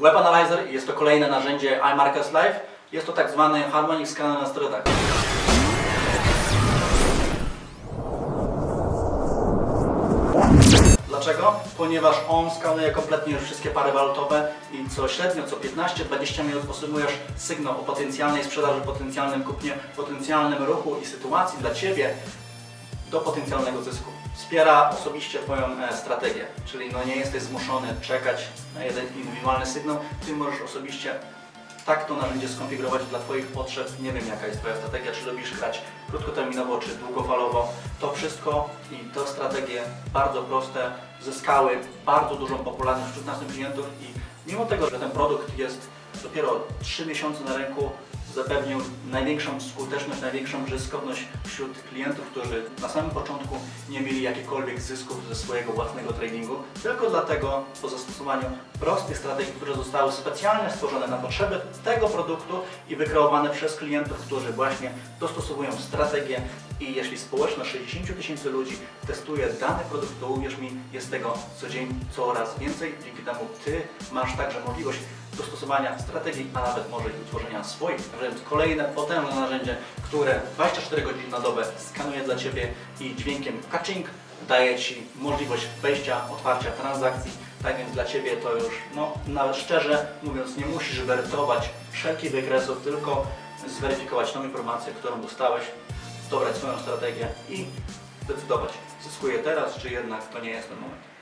Web Analyzer jest to kolejne narzędzie iMarkets Live. Jest to tak zwany Harmonic Scanner na sterydach. Dlaczego? Ponieważ on skanuje kompletnie wszystkie pary walutowe i co średnio co 15-20 minut otrzymujesz sygnał o potencjalnej sprzedaży, potencjalnym kupnie, potencjalnym ruchu i sytuacji dla Ciebie do potencjalnego zysku. Wspiera osobiście Twoją e, strategię, czyli no nie jesteś zmuszony czekać na jeden indywidualny sygnał, Ty możesz osobiście tak to narzędzie skonfigurować dla Twoich potrzeb. Nie wiem jaka jest Twoja strategia, czy lubisz grać krótkoterminowo, czy długofalowo. To wszystko i te strategie bardzo proste zyskały bardzo dużą popularność wśród naszych klientów i mimo tego, że ten produkt jest dopiero 3 miesiące na rynku, zapewnił największą skuteczność, największą zyskowność wśród klientów, którzy na samym początku nie mieli jakichkolwiek zysków ze swojego własnego tradingu, tylko dlatego po zastosowaniu prostych strategii, które zostały specjalnie stworzone na potrzeby tego produktu i wykreowane przez klientów, którzy właśnie dostosowują strategię i jeśli społeczność 60 tysięcy ludzi testuje dany produkt, to uwierz mi, jest tego co dzień coraz więcej. Dzięki temu Ty masz także możliwość dostosowania strategii, a nawet może i utworzenia swoich. Więc kolejne potężne narzędzie, które 24 godziny na dobę skanuje dla Ciebie i dźwiękiem catching daje Ci możliwość wejścia, otwarcia transakcji. Tak więc dla Ciebie to już, no nawet szczerze mówiąc, nie musisz werytować wszelkich wykresów, tylko zweryfikować tą informację, którą dostałeś, dobrać swoją strategię i zdecydować, zyskuję teraz, czy jednak to nie jest ten moment.